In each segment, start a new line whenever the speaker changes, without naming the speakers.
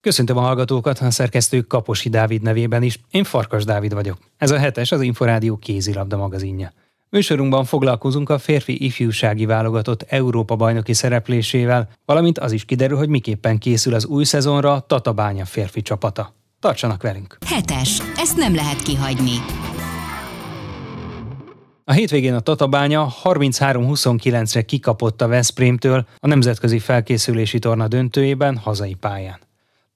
Köszöntöm a hallgatókat, a szerkesztő Kaposi Dávid nevében is. Én Farkas Dávid vagyok. Ez a hetes az Inforádió kézilabda magazinja. Műsorunkban foglalkozunk a férfi ifjúsági válogatott Európa bajnoki szereplésével, valamint az is kiderül, hogy miképpen készül az új szezonra a Tatabánya férfi csapata. Tartsanak velünk!
Hetes. Ezt nem lehet kihagyni.
A hétvégén a Tatabánya 33-29-re kikapott a Veszprémtől a nemzetközi felkészülési torna döntőjében hazai pályán.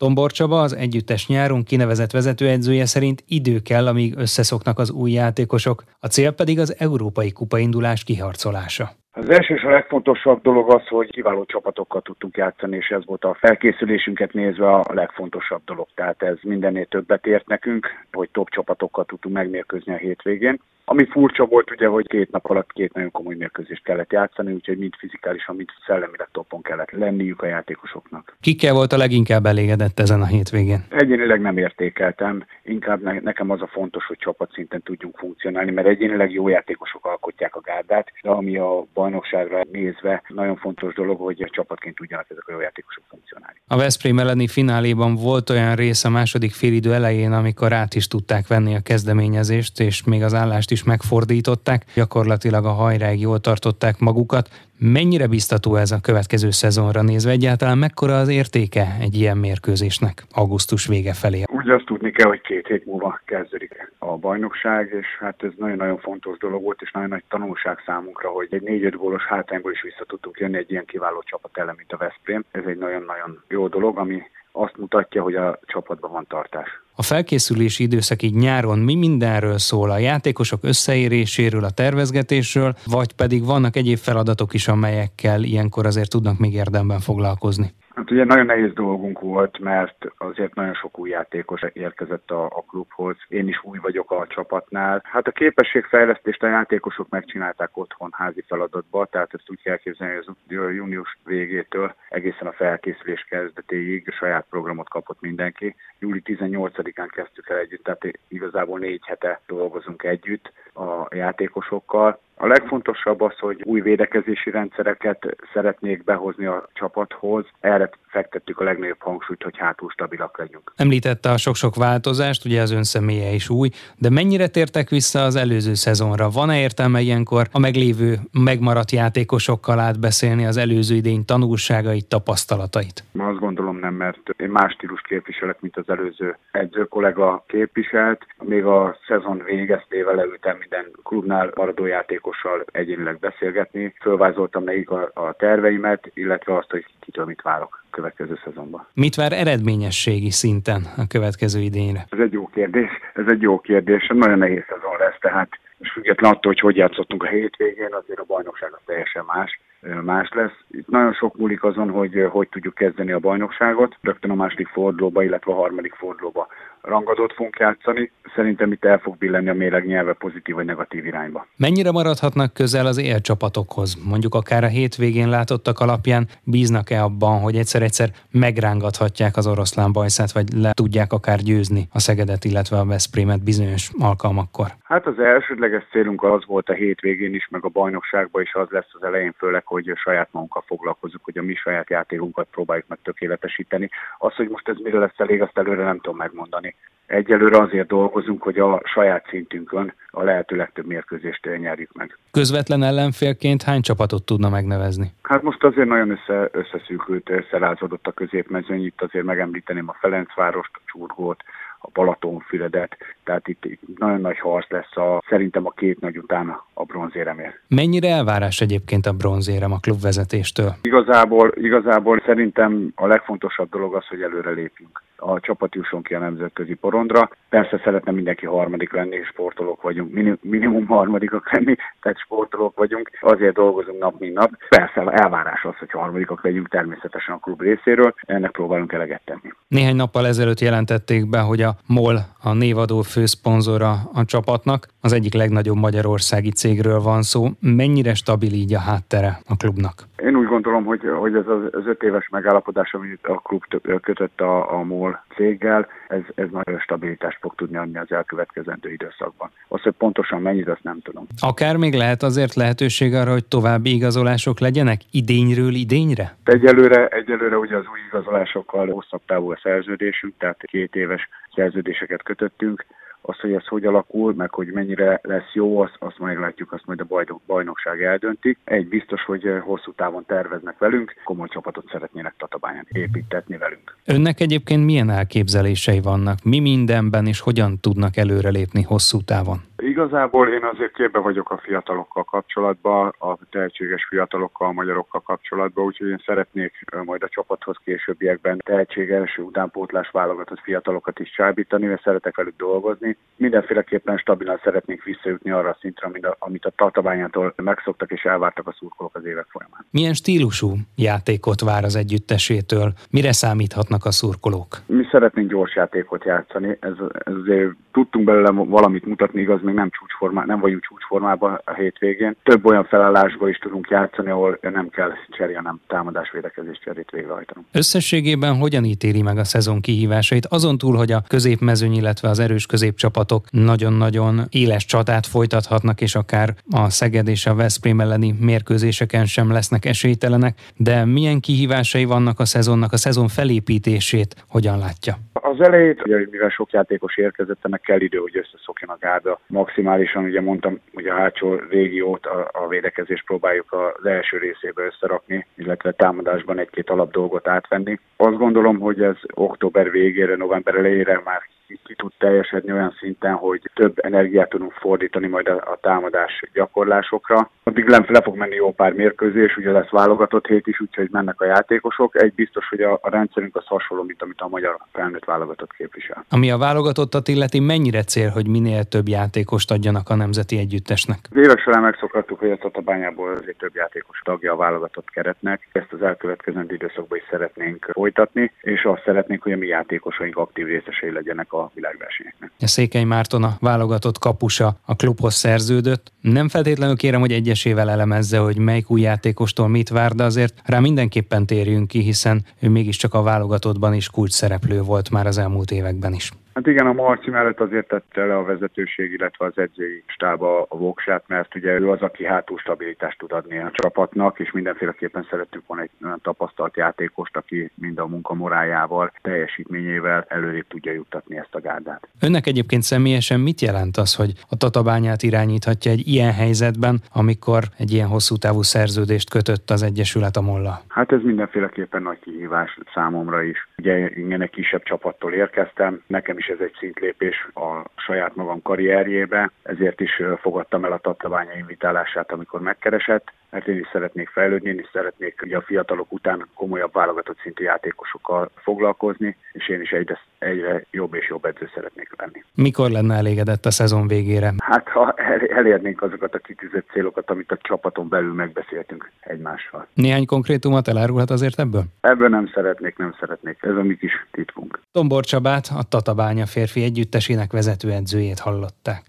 Tombor Csaba, az együttes nyáron kinevezett vezetőedzője szerint idő kell, amíg összeszoknak az új játékosok, a cél pedig az Európai Kupa indulás kiharcolása.
Az első és a legfontosabb dolog az, hogy kiváló csapatokkal tudtunk játszani, és ez volt a felkészülésünket nézve a legfontosabb dolog. Tehát ez mindennél többet ért nekünk, hogy top csapatokkal tudtunk megmérkőzni a hétvégén. Ami furcsa volt ugye, hogy két nap alatt két nagyon komoly mérkőzést kellett játszani, úgyhogy mind fizikálisan, mind szellemileg toppon kellett lenniük a játékosoknak.
Kikkel volt a leginkább elégedett ezen a hétvégén?
Egyénileg nem értékeltem, inkább ne, nekem az a fontos, hogy csapatszinten tudjunk funkcionálni, mert egyénileg jó játékosok alkotják a gárdát, de ami a bajnokságra nézve nagyon fontos dolog, hogy csapatként tudjanak ezek a jó játékosok funkcionálni.
A Veszprém elleni fináléban volt olyan rész a második félidő elején, amikor át is tudták venni a kezdeményezést, és még az állást is megfordították, gyakorlatilag a hajráig jól tartották magukat. Mennyire biztató ez a következő szezonra nézve? Egyáltalán mekkora az értéke egy ilyen mérkőzésnek augusztus vége felé?
Úgy azt tudni kell, hogy két hét múlva kezdődik a bajnokság, és hát ez nagyon-nagyon fontos dolog volt, és nagyon nagy tanulság számunkra, hogy egy 4-5 gólos hátrányból is vissza tudtunk jönni egy ilyen kiváló csapat ellen, mint a Veszprém. Ez egy nagyon-nagyon jó dolog, ami azt mutatja, hogy a csapatban van tartás.
A felkészülési időszak így nyáron mi mindenről szól? A játékosok összeéréséről, a tervezgetésről, vagy pedig vannak egyéb feladatok is, amelyekkel ilyenkor azért tudnak még érdemben foglalkozni?
Hát ugye nagyon nehéz dolgunk volt, mert azért nagyon sok új játékos érkezett a, a klubhoz. Én is új vagyok a csapatnál. Hát a képességfejlesztést a játékosok megcsinálták otthon házi feladatba, tehát ezt úgy kell képzelni, hogy az június végétől egészen a felkészülés kezdetéig saját programot kapott mindenki. Júli 18-án kezdtük el együtt, tehát igazából négy hete dolgozunk együtt a játékosokkal. A legfontosabb az, hogy új védekezési rendszereket szeretnék behozni a csapathoz. Erre fektettük a legnagyobb hangsúlyt, hogy hátul stabilak legyünk.
Említette a sok-sok változást, ugye az ön személye is új, de mennyire tértek vissza az előző szezonra? Van-e értelme ilyenkor a meglévő, megmaradt játékosokkal átbeszélni az előző idény tanulságait, tapasztalatait?
Azt gondolom nem, mert én más stílust képviselek, mint az előző edző kollega képviselt. Még a szezon végeztével leültem minden klubnál maradó játékossal egyénileg beszélgetni. Fölvázoltam nekik a, a terveimet, illetve azt, hogy kitől mit várok következő szezonban.
Mit vár eredményességi szinten a következő idényre?
Ez egy jó kérdés, ez egy jó kérdés, nagyon nehéz szezon lesz, tehát és független attól, hogy hogy játszottunk a hétvégén, azért a bajnokság az teljesen más, más lesz. Itt nagyon sok múlik azon, hogy hogy tudjuk kezdeni a bajnokságot, rögtön a második fordulóba, illetve a harmadik fordulóba rangadót fogunk játszani. Szerintem itt el fog billenni a méreg nyelve pozitív vagy negatív irányba.
Mennyire maradhatnak közel az élcsapatokhoz? Mondjuk akár a hétvégén látottak alapján bíznak-e abban, hogy egyszer-egyszer megrángathatják az oroszlán bajszát, vagy le tudják akár győzni a Szegedet, illetve a Veszprémet bizonyos alkalmakkor?
Hát az elsődleges célunk az volt a hétvégén is, meg a bajnokságban is az lesz az elején, főleg, hogy a saját magunkkal foglalkozunk, hogy a mi saját játékunkat próbáljuk meg tökéletesíteni. Az, hogy most ez mire lesz elég, azt előre nem tudom megmondani. Egyelőre azért dolgozunk, hogy a saját szintünkön a lehető legtöbb mérkőzést nyerjük meg.
Közvetlen ellenfélként hány csapatot tudna megnevezni?
Hát most azért nagyon össze, összeszűkült, összerázódott a középmezőny, itt azért megemlíteném a Ferencvárost, a Csurgót, a Balatonfüredet, tehát itt, itt nagyon nagy harc lesz a, szerintem a két nagy után a bronzéremért.
Mennyire elvárás egyébként a bronzérem a klubvezetéstől?
Igazából, igazából szerintem a legfontosabb dolog az, hogy előre lépjünk a csapat jusson ki a nemzetközi porondra. Persze szeretne mindenki harmadik lenni, és sportolók vagyunk, minim, minimum harmadikak lenni, tehát sportolók vagyunk, azért dolgozunk nap, mint nap. Persze elvárás az, hogy harmadikak legyünk természetesen a klub részéről, ennek próbálunk eleget tenni.
Néhány nappal ezelőtt jelentették be, hogy a MOL a névadó főszponzora a csapatnak, az egyik legnagyobb magyarországi cégről van szó. Mennyire stabil így a háttere a klubnak?
Én úgy gondolom, hogy, hogy ez az, az öt éves megállapodás, amit a klub kötött a, a MOL céggel, ez, ez nagyon stabilitást fog tudni adni az elkövetkezendő időszakban. Azt, hogy pontosan mennyit, azt nem tudom.
Akár még lehet azért lehetőség arra, hogy további igazolások legyenek idényről idényre?
Egyelőre, egyelőre ugye az új igazolásokkal hosszabb távú a szerződésünk, tehát két éves szerződéseket kötöttünk, az, hogy ez hogy alakul, meg hogy mennyire lesz jó, azt, azt majd látjuk, azt majd a bajnok, bajnokság eldönti. Egy biztos, hogy eh, hosszú távon terveznek velünk, komoly csapatot szeretnének Tatabányán építetni velünk.
Önnek egyébként milyen elképzelései vannak? Mi mindenben és hogyan tudnak előrelépni hosszú távon?
Igazából én azért képbe vagyok a fiatalokkal kapcsolatban, a tehetséges fiatalokkal, a magyarokkal kapcsolatban, úgyhogy én szeretnék majd a csapathoz későbbiekben tehetséges utánpótlás válogatott fiatalokat is csábítani, mert szeretek velük dolgozni. Mindenféleképpen stabilan szeretnék visszajutni arra a szintre, amit a, Tatabányától megszoktak és elvártak a szurkolók az évek folyamán.
Milyen stílusú játékot vár az együttesétől? Mire számíthatnak a szurkolók?
Mi szeretnénk gyors játékot játszani, ez, ez azért tudtunk belőle valamit mutatni, igaz, még nem csúcsformá, nem vagyunk csúcsformában a hétvégén. Több olyan felállásból is tudunk játszani, ahol nem kell cseré, nem támadás védekezés cserét végrehajtanunk.
Összességében hogyan ítéli meg a szezon kihívásait? Azon túl, hogy a középmezőny, illetve az erős középcsapatok nagyon-nagyon éles csatát folytathatnak, és akár a Szeged és a Veszprém elleni mérkőzéseken sem lesznek esélytelenek, de milyen kihívásai vannak a szezonnak, a szezon felépítését hogyan látja?
Az elejét, ugye, mivel sok játékos érkezett, ennek kell idő, hogy összeszokjon a gárda. Maximálisan, ugye mondtam, hogy a hátsó régiót, a, a védekezést próbáljuk az első részébe összerakni, illetve támadásban egy-két alap dolgot átvenni. Azt gondolom, hogy ez október végére, november elejére már ki tud teljesedni olyan szinten, hogy több energiát tudunk fordítani majd a, támadás gyakorlásokra. Addig le, le fog menni jó pár mérkőzés, ugye lesz válogatott hét is, úgyhogy mennek a játékosok. Egy biztos, hogy a, a rendszerünk az hasonló, mint amit a magyar felnőtt válogatott képvisel.
Ami a válogatottat illeti, mennyire cél, hogy minél több játékost adjanak a nemzeti együttesnek?
Az évek során megszokhattuk, hogy a Tatabányából azért több játékos tagja a válogatott keretnek. Ezt az elkövetkezendő időszakban is szeretnénk folytatni, és azt szeretnénk, hogy a mi játékosaink aktív részesei legyenek a világversenyeknek. A
Székely Márton a válogatott kapusa a klubhoz szerződött. Nem feltétlenül kérem, hogy egyesével elemezze, hogy melyik új játékostól mit vár, de azért rá mindenképpen térjünk ki, hiszen ő mégiscsak a válogatottban is kulcs szereplő volt már az elmúlt években is.
Hát igen, a Marci mellett azért tette le a vezetőség, illetve az edzői stába a voksát, mert ugye ő az, aki hátul stabilitást tud adni a csapatnak, és mindenféleképpen szerettük volna egy olyan tapasztalt játékost, aki mind a munkamorájával, teljesítményével előrébb tudja juttatni ezt a gárdát.
Önnek egyébként személyesen mit jelent az, hogy a Tatabányát irányíthatja egy ilyen helyzetben, amikor egy ilyen hosszú távú szerződést kötött az Egyesület a Molla?
Hát ez mindenféleképpen nagy kihívás számomra is. Ugye én egy kisebb csapattól érkeztem, nekem is ez egy szintlépés a saját magam karrierjébe, ezért is fogadtam el a Tatabánya invitálását, amikor megkeresett, mert én is szeretnék fejlődni, én is szeretnék ugye a fiatalok után komolyabb válogatott szintű játékosokkal foglalkozni, és én is egyre, egyre jobb és jobb edző szeretnék lenni.
Mikor lenne elégedett a szezon végére?
Hát ha elérnénk azokat a kitűzött célokat, amit a csapaton belül megbeszéltünk egymással.
Néhány konkrétumot elárulhat azért ebből?
Ebből nem szeretnék, nem szeretnék. Ez a mi kis titkunk.
Tombor Csabát, a Tatabánya férfi együttesének vezetőedzőjét hallották.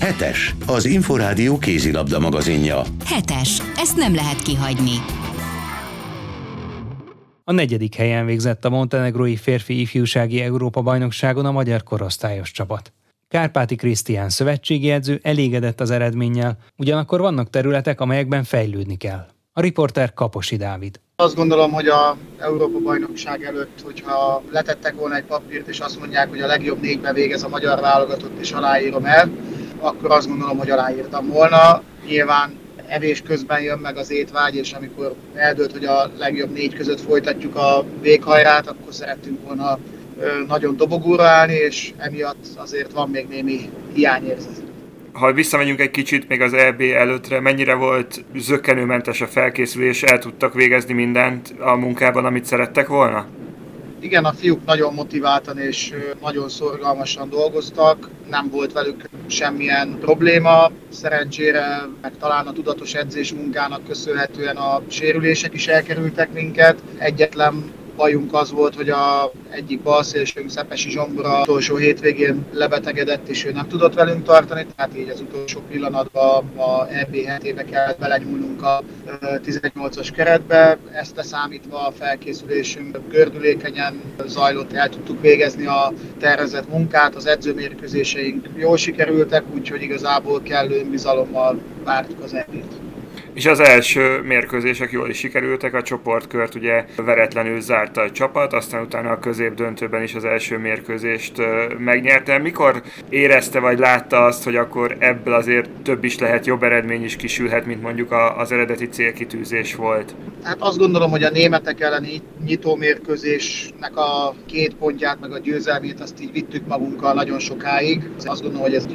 Hetes, az Inforádió kézilabda magazinja.
Hetes, ezt nem lehet kihagyni.
A negyedik helyen végzett a montenegrói férfi ifjúsági Európa-bajnokságon a magyar korosztályos csapat. Kárpáti Krisztián szövetségi edző elégedett az eredménnyel, ugyanakkor vannak területek, amelyekben fejlődni kell. A riporter Kaposi Dávid.
Azt gondolom, hogy a Európa bajnokság előtt, hogyha letettek volna egy papírt, és azt mondják, hogy a legjobb négybe végez a magyar válogatott, és aláírom el, akkor azt gondolom, hogy aláírtam volna. Nyilván evés közben jön meg az étvágy, és amikor eldőlt, hogy a legjobb négy között folytatjuk a véghajrát, akkor szerettünk volna nagyon dobogóra állni, és emiatt azért van még némi hiányérzet
ha visszamegyünk egy kicsit még az EB előttre, mennyire volt zökkenőmentes a felkészülés, el tudtak végezni mindent a munkában, amit szerettek volna?
Igen, a fiúk nagyon motiváltan és nagyon szorgalmasan dolgoztak, nem volt velük semmilyen probléma. Szerencsére, meg talán a tudatos edzés munkának köszönhetően a sérülések is elkerültek minket. Egyetlen bajunk az volt, hogy a egyik balszélsőnk Szepesi Zsombora utolsó hétvégén lebetegedett, és ő nem tudott velünk tartani, tehát így az utolsó pillanatban a EB hetébe kellett belenyúlnunk a 18-as keretbe. Ezt leszámítva a felkészülésünk gördülékenyen zajlott, el tudtuk végezni a tervezett munkát, az edzőmérkőzéseink jól sikerültek, úgyhogy igazából kellő bizalommal vártuk az EB-t.
És az első mérkőzések jól is sikerültek, a csoportkört ugye veretlenül zárta a csapat, aztán utána a középdöntőben is az első mérkőzést megnyerte. Mikor érezte vagy látta azt, hogy akkor ebből azért több is lehet, jobb eredmény is kisülhet, mint mondjuk az eredeti célkitűzés volt?
Hát azt gondolom, hogy a németek elleni nyitó mérkőzésnek a két pontját, meg a győzelmét azt így vittük magunkkal nagyon sokáig. Azt gondolom, hogy ez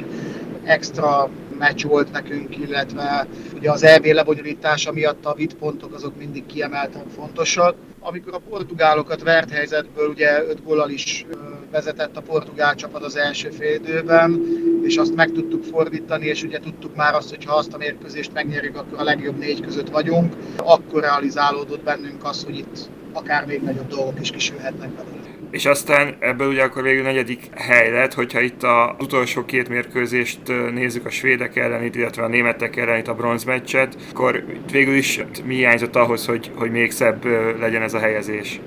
extra meccs volt nekünk, illetve ugye az EB lebonyolítása miatt a vitt pontok azok mindig kiemelten fontosak. Amikor a portugálokat vert helyzetből ugye 5 góllal is vezetett a portugál csapat az első fél időben, és azt meg tudtuk fordítani, és ugye tudtuk már azt, hogy ha azt a mérkőzést megnyerjük, akkor a legjobb négy között vagyunk, akkor realizálódott bennünk az, hogy itt akár még nagyobb dolgok is kisülhetnek belőle
és aztán ebből ugye akkor végül negyedik hely lett, hogyha itt az utolsó két mérkőzést nézzük a svédek ellenit, illetve a németek ellenit a bronzmeccset, akkor végül is mi hiányzott ahhoz, hogy, hogy még szebb legyen ez a helyezés?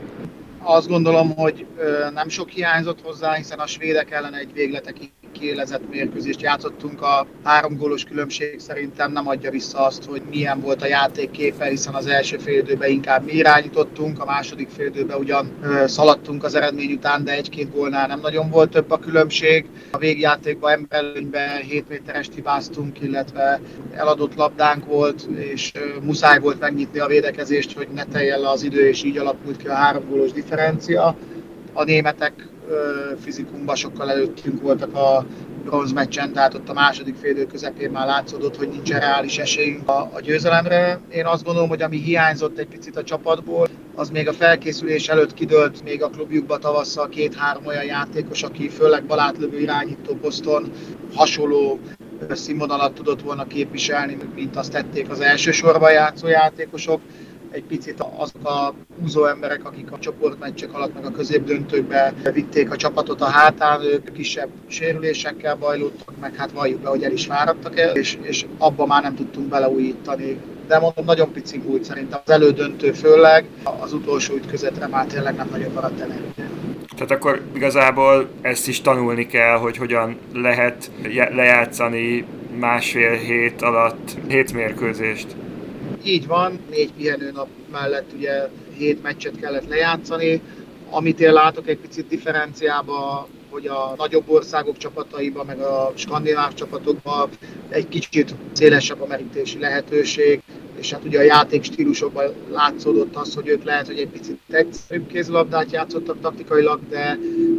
Azt gondolom, hogy nem sok hiányzott hozzá, hiszen a svédek ellen egy végletekig kiélezett mérkőzést játszottunk. A három gólos különbség szerintem nem adja vissza azt, hogy milyen volt a játék képe, hiszen az első félidőben inkább mi irányítottunk, a második félidőben ugyan szaladtunk az eredmény után, de egy-két gólnál nem nagyon volt több a különbség. A végjátékban emberlőnyben 7 méteres hibáztunk, illetve eladott labdánk volt, és muszáj volt megnyitni a védekezést, hogy ne teljen le az idő, és így alakult ki a három gólos differencia. A németek fizikumban sokkal előttünk voltak a bronz meccsen, tehát ott a második félidő közepén már látszódott, hogy nincs reális esélyünk a, a győzelemre. Én azt gondolom, hogy ami hiányzott egy picit a csapatból, az még a felkészülés előtt kidőlt még a klubjukba tavasszal két-három olyan játékos, aki főleg balátlövő irányító poszton hasonló színvonalat tudott volna képviselni, mint azt tették az első sorban játszó játékosok egy picit azok a húzó emberek, akik a csoportmeccsek alatt meg a középdöntőkbe vitték a csapatot a hátán, ők kisebb sérülésekkel bajlódtak, meg hát valljuk be, hogy el is fáradtak el, és, és abba már nem tudtunk beleújítani. De mondom, nagyon pici volt szerintem az elődöntő főleg, az utolsó ütközetre már tényleg nem nagyon maradt energia.
Tehát akkor igazából ezt is tanulni kell, hogy hogyan lehet lejátszani másfél hét alatt hét mérkőzést.
Így van, négy pihenőnap mellett ugye hét meccset kellett lejátszani. Amit én látok egy picit differenciába, hogy a nagyobb országok csapataiban, meg a skandináv csapatokban egy kicsit szélesebb a merítési lehetőség, és hát ugye a játék stílusokban látszódott az, hogy ők lehet, hogy egy picit egyszerűbb kézlabdát játszottak taktikailag, de,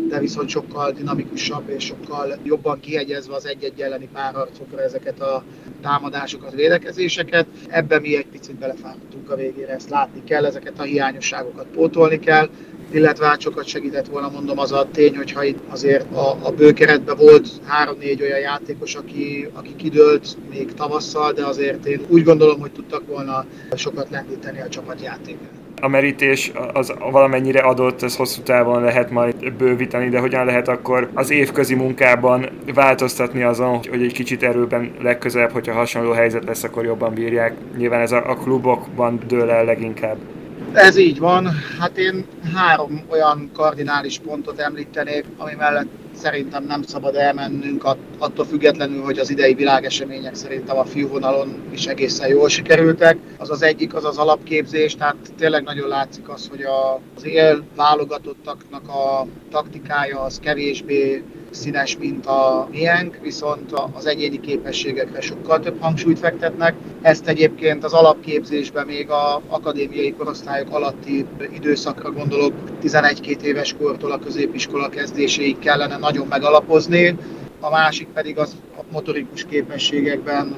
de viszont sokkal dinamikusabb és sokkal jobban kihegyezve az egy-egy elleni párharcokra ezeket a támadásokat, védekezéseket. Ebben mi egy picit belefáradtunk a végére, ezt látni kell, ezeket a hiányosságokat pótolni kell, illetve hát sokat segített volna, mondom, az a tény, hogyha itt azért a, a bőkeretben volt három-négy olyan játékos, aki, aki kidőlt még tavasszal, de azért én úgy gondolom, hogy tudtak volna sokat lendíteni a csapatjátékot.
A merítés az valamennyire adott, ez hosszú távon lehet majd bővíteni, de hogyan lehet akkor az évközi munkában változtatni azon, hogy egy kicsit erőben legközelebb, hogyha hasonló helyzet lesz, akkor jobban bírják. Nyilván ez a, a klubokban dől el leginkább.
Ez így van. Hát én három olyan kardinális pontot említenék, ami mellett szerintem nem szabad elmennünk attól függetlenül, hogy az idei világesemények szerintem a fiúvonalon is egészen jól sikerültek. Az az egyik, az az alapképzés, tehát tényleg nagyon látszik az, hogy az él válogatottaknak a taktikája az kevésbé színes, mint a miénk, viszont az egyéni képességekre sokkal több hangsúlyt fektetnek. Ezt egyébként az alapképzésben még a akadémiai korosztályok alatti időszakra gondolok, 11-2 éves kortól a középiskola kezdéséig kellene nagyon megalapozni. A másik pedig az motorikus képességekben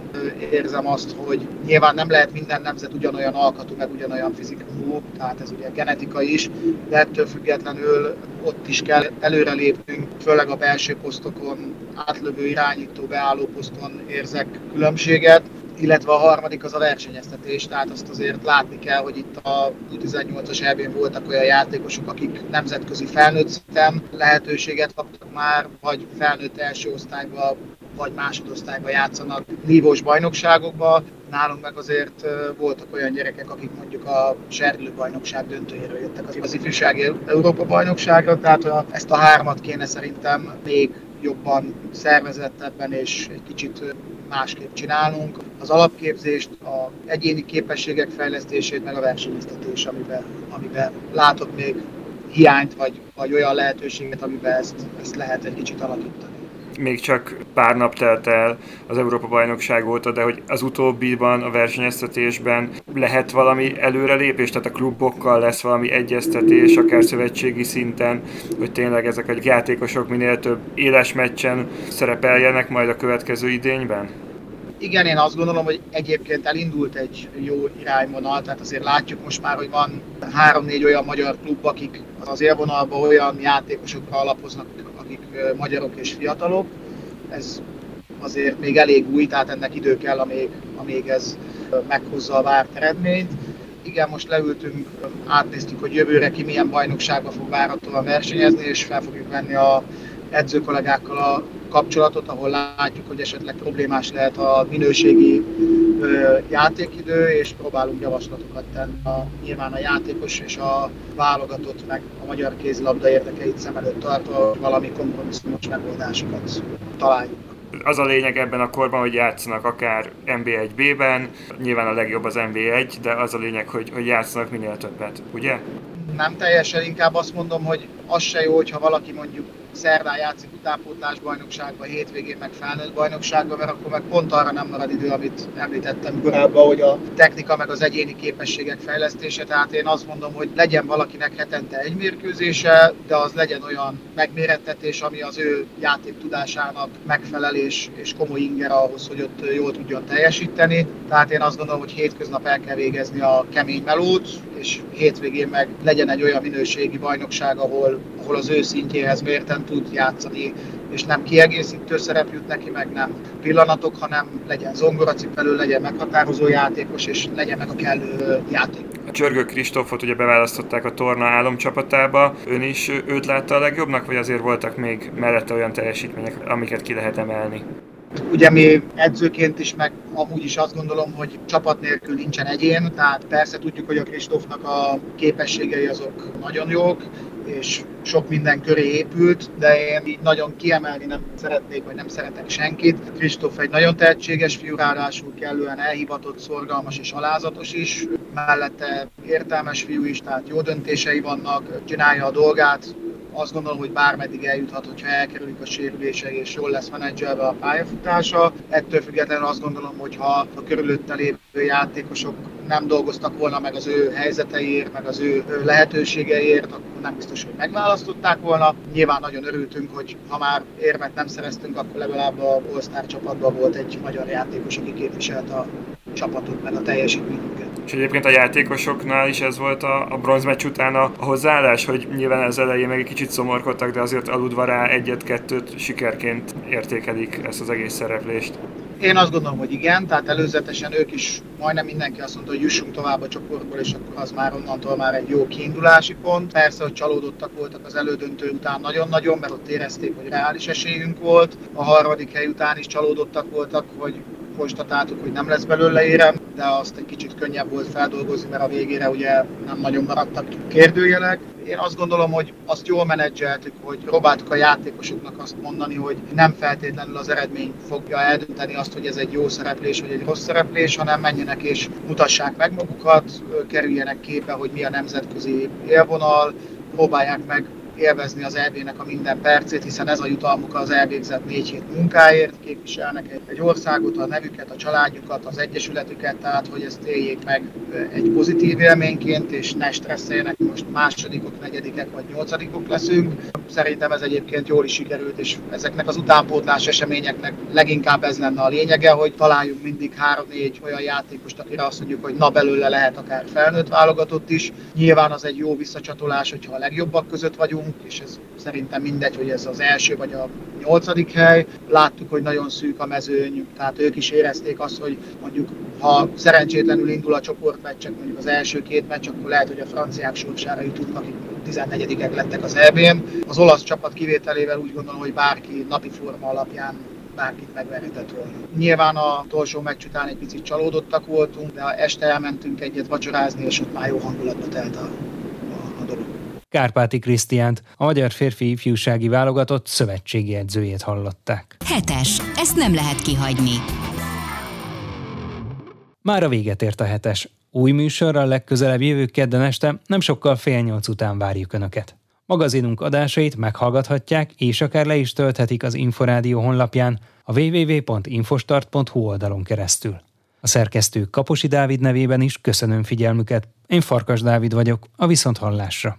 érzem azt, hogy nyilván nem lehet minden nemzet ugyanolyan alkatú, meg ugyanolyan fizikumú, tehát ez ugye genetika is, de ettől függetlenül ott is kell előrelépnünk, főleg a belső posztokon, átlövő irányító, beálló poszton érzek különbséget illetve a harmadik az a versenyeztetés, tehát azt azért látni kell, hogy itt a 18 as eb voltak olyan játékosok, akik nemzetközi felnőtt szinten lehetőséget kaptak már, vagy felnőtt első osztályba, vagy másodosztályba játszanak nívós bajnokságokba. Nálunk meg azért voltak olyan gyerekek, akik mondjuk a Serdülő bajnokság döntőjéről jöttek az ifjúsági Európa bajnokságra, tehát ezt a hármat kéne szerintem még jobban szervezettebben és egy kicsit másképp csinálunk. Az alapképzést, a egyéni képességek fejlesztését, meg a versenyeztetés, amiben, amiben látok még hiányt, vagy, vagy olyan lehetőséget, amiben ezt, ezt lehet egy kicsit alakítani
még csak pár nap telt el az Európa-bajnokság óta, de hogy az utóbbiban, a versenyeztetésben lehet valami előrelépés, tehát a klubokkal lesz valami egyeztetés, akár szövetségi szinten, hogy tényleg ezek a játékosok minél több éles meccsen szerepeljenek majd a következő idényben?
Igen, én azt gondolom, hogy egyébként elindult egy jó irányvonal, tehát azért látjuk most már, hogy van három-négy olyan magyar klub, akik az élvonalban olyan játékosokra alapoznak, akik magyarok és fiatalok. Ez azért még elég új, tehát ennek idő kell, amíg, amíg ez meghozza a várt eredményt. Igen, most leültünk, átnéztük, hogy jövőre ki milyen bajnokságba fog várhatóan versenyezni, és fel fogjuk venni a edzőkollégákkal a kapcsolatot, ahol látjuk, hogy esetleg problémás lehet a minőségi játékidő, és próbálunk javaslatokat tenni a, nyilván a játékos és a válogatott, meg a magyar kézilabda érdekeit szem előtt tartva, hogy valami kompromisszumos megoldásokat találjuk.
Az a lényeg ebben a korban, hogy játszanak akár NB1B-ben, nyilván a legjobb az NB1, de az a lényeg, hogy, hogy játszanak minél többet, ugye?
Nem teljesen, inkább azt mondom, hogy az se jó, hogyha valaki mondjuk szerdán játszik utánpótlás bajnokságban, hétvégén meg felnőtt bajnokságban, mert akkor meg pont arra nem marad idő, amit említettem korábban, hogy a technika meg az egyéni képességek fejlesztése. Tehát én azt mondom, hogy legyen valakinek hetente egy mérkőzése, de az legyen olyan megmérettetés, ami az ő játék tudásának megfelel és, és komoly inger ahhoz, hogy ott jól tudjon teljesíteni. Tehát én azt gondolom, hogy hétköznap el kell végezni a kemény melót, és hétvégén meg legyen egy olyan minőségi bajnokság, ahol, ahol az ő szintjéhez mérten tud játszani, és nem kiegészítő szerep jut neki, meg nem pillanatok, hanem legyen zongoracipelő, legyen meghatározó játékos, és legyen meg a kellő játék.
A Csörgő Kristófot ugye beválasztották a torna álomcsapatába. Ön is őt látta a legjobbnak, vagy azért voltak még mellette olyan teljesítmények, amiket ki lehet emelni?
Ugye mi edzőként is, meg amúgy is azt gondolom, hogy csapat nélkül nincsen egyén, tehát persze tudjuk, hogy a Kristófnak a képességei azok nagyon jók, és sok minden köré épült, de én így nagyon kiemelni nem szeretnék, vagy nem szeretek senkit. Kristóf egy nagyon tehetséges fiú, ráadásul kellően elhivatott, szorgalmas és alázatos is, mellette értelmes fiú is, tehát jó döntései vannak, csinálja a dolgát, azt gondolom, hogy bármeddig eljuthat, hogyha elkerülik a sérülései és jól lesz menedzselve a pályafutása. Ettől függetlenül azt gondolom, hogy ha a körülötte lévő játékosok nem dolgoztak volna meg az ő helyzeteiért, meg az ő lehetőségeiért, akkor nem biztos, hogy megválasztották volna. Nyilván nagyon örültünk, hogy ha már érmet nem szereztünk, akkor legalább a All-Star csapatban volt egy magyar játékos, aki képviselt a csapatot, meg a teljesítményünket.
És egyébként a játékosoknál is ez volt a, a bronzmeccs után a, a hozzáállás, hogy nyilván az elején meg egy kicsit szomorkodtak, de azért aludva rá egyet-kettőt sikerként értékelik ezt az egész szereplést.
Én azt gondolom, hogy igen, tehát előzetesen ők is majdnem mindenki azt mondta, hogy jussunk tovább a csoportból, és akkor az már onnantól már egy jó kiindulási pont. Persze, hogy csalódottak voltak az elődöntő után nagyon-nagyon, mert ott érezték, hogy reális esélyünk volt. A harmadik hely után is csalódottak voltak, hogy konstatáltuk, hogy nem lesz belőle érem, de azt egy kicsit könnyebb volt feldolgozni, mert a végére ugye nem nagyon maradtak kérdőjelek. Én azt gondolom, hogy azt jól menedzseltük, hogy próbáltuk a játékosoknak azt mondani, hogy nem feltétlenül az eredmény fogja eldönteni azt, hogy ez egy jó szereplés vagy egy rossz szereplés, hanem menjenek és mutassák meg magukat, kerüljenek képbe, hogy mi a nemzetközi élvonal, próbálják meg élvezni az EB-nek a minden percét, hiszen ez a jutalmuk az elvégzett négy hét munkáért, képviselnek egy, országot, a nevüket, a családjukat, az egyesületüket, tehát hogy ezt éljék meg egy pozitív élményként, és ne stresszeljenek, most másodikok, negyedikek vagy nyolcadikok leszünk. Szerintem ez egyébként jól is sikerült, és ezeknek az utánpótlás eseményeknek leginkább ez lenne a lényege, hogy találjunk mindig három-négy olyan játékost, akire azt mondjuk, hogy na belőle lehet akár felnőtt válogatott is. Nyilván az egy jó visszacsatolás, hogyha a legjobbak között vagyunk, és ez szerintem mindegy, hogy ez az első vagy a nyolcadik hely. Láttuk, hogy nagyon szűk a mezőny, tehát ők is érezték azt, hogy mondjuk ha szerencsétlenül indul a csoportmeccsek, mondjuk az első két meccs, akkor lehet, hogy a franciák sorsára jutunk, akik 14-ek lettek az EB-n. Az olasz csapat kivételével úgy gondolom, hogy bárki napi forma alapján bárkit megverhetett volna. Nyilván a utolsó meccs után egy picit csalódottak voltunk, de este elmentünk egyet vacsorázni, és ott már jó hangulatba telt a.
Kárpáti Krisztiánt, a magyar férfi ifjúsági válogatott szövetségi edzőjét hallották.
Hetes, ezt nem lehet kihagyni.
Már a véget ért a hetes. Új műsorral legközelebb jövő kedden este, nem sokkal fél nyolc után várjuk Önöket. Magazinunk adásait meghallgathatják, és akár le is tölthetik az Inforádió honlapján, a www.infostart.hu oldalon keresztül. A szerkesztő Kaposi Dávid nevében is köszönöm figyelmüket. Én Farkas Dávid vagyok, a Viszonthallásra.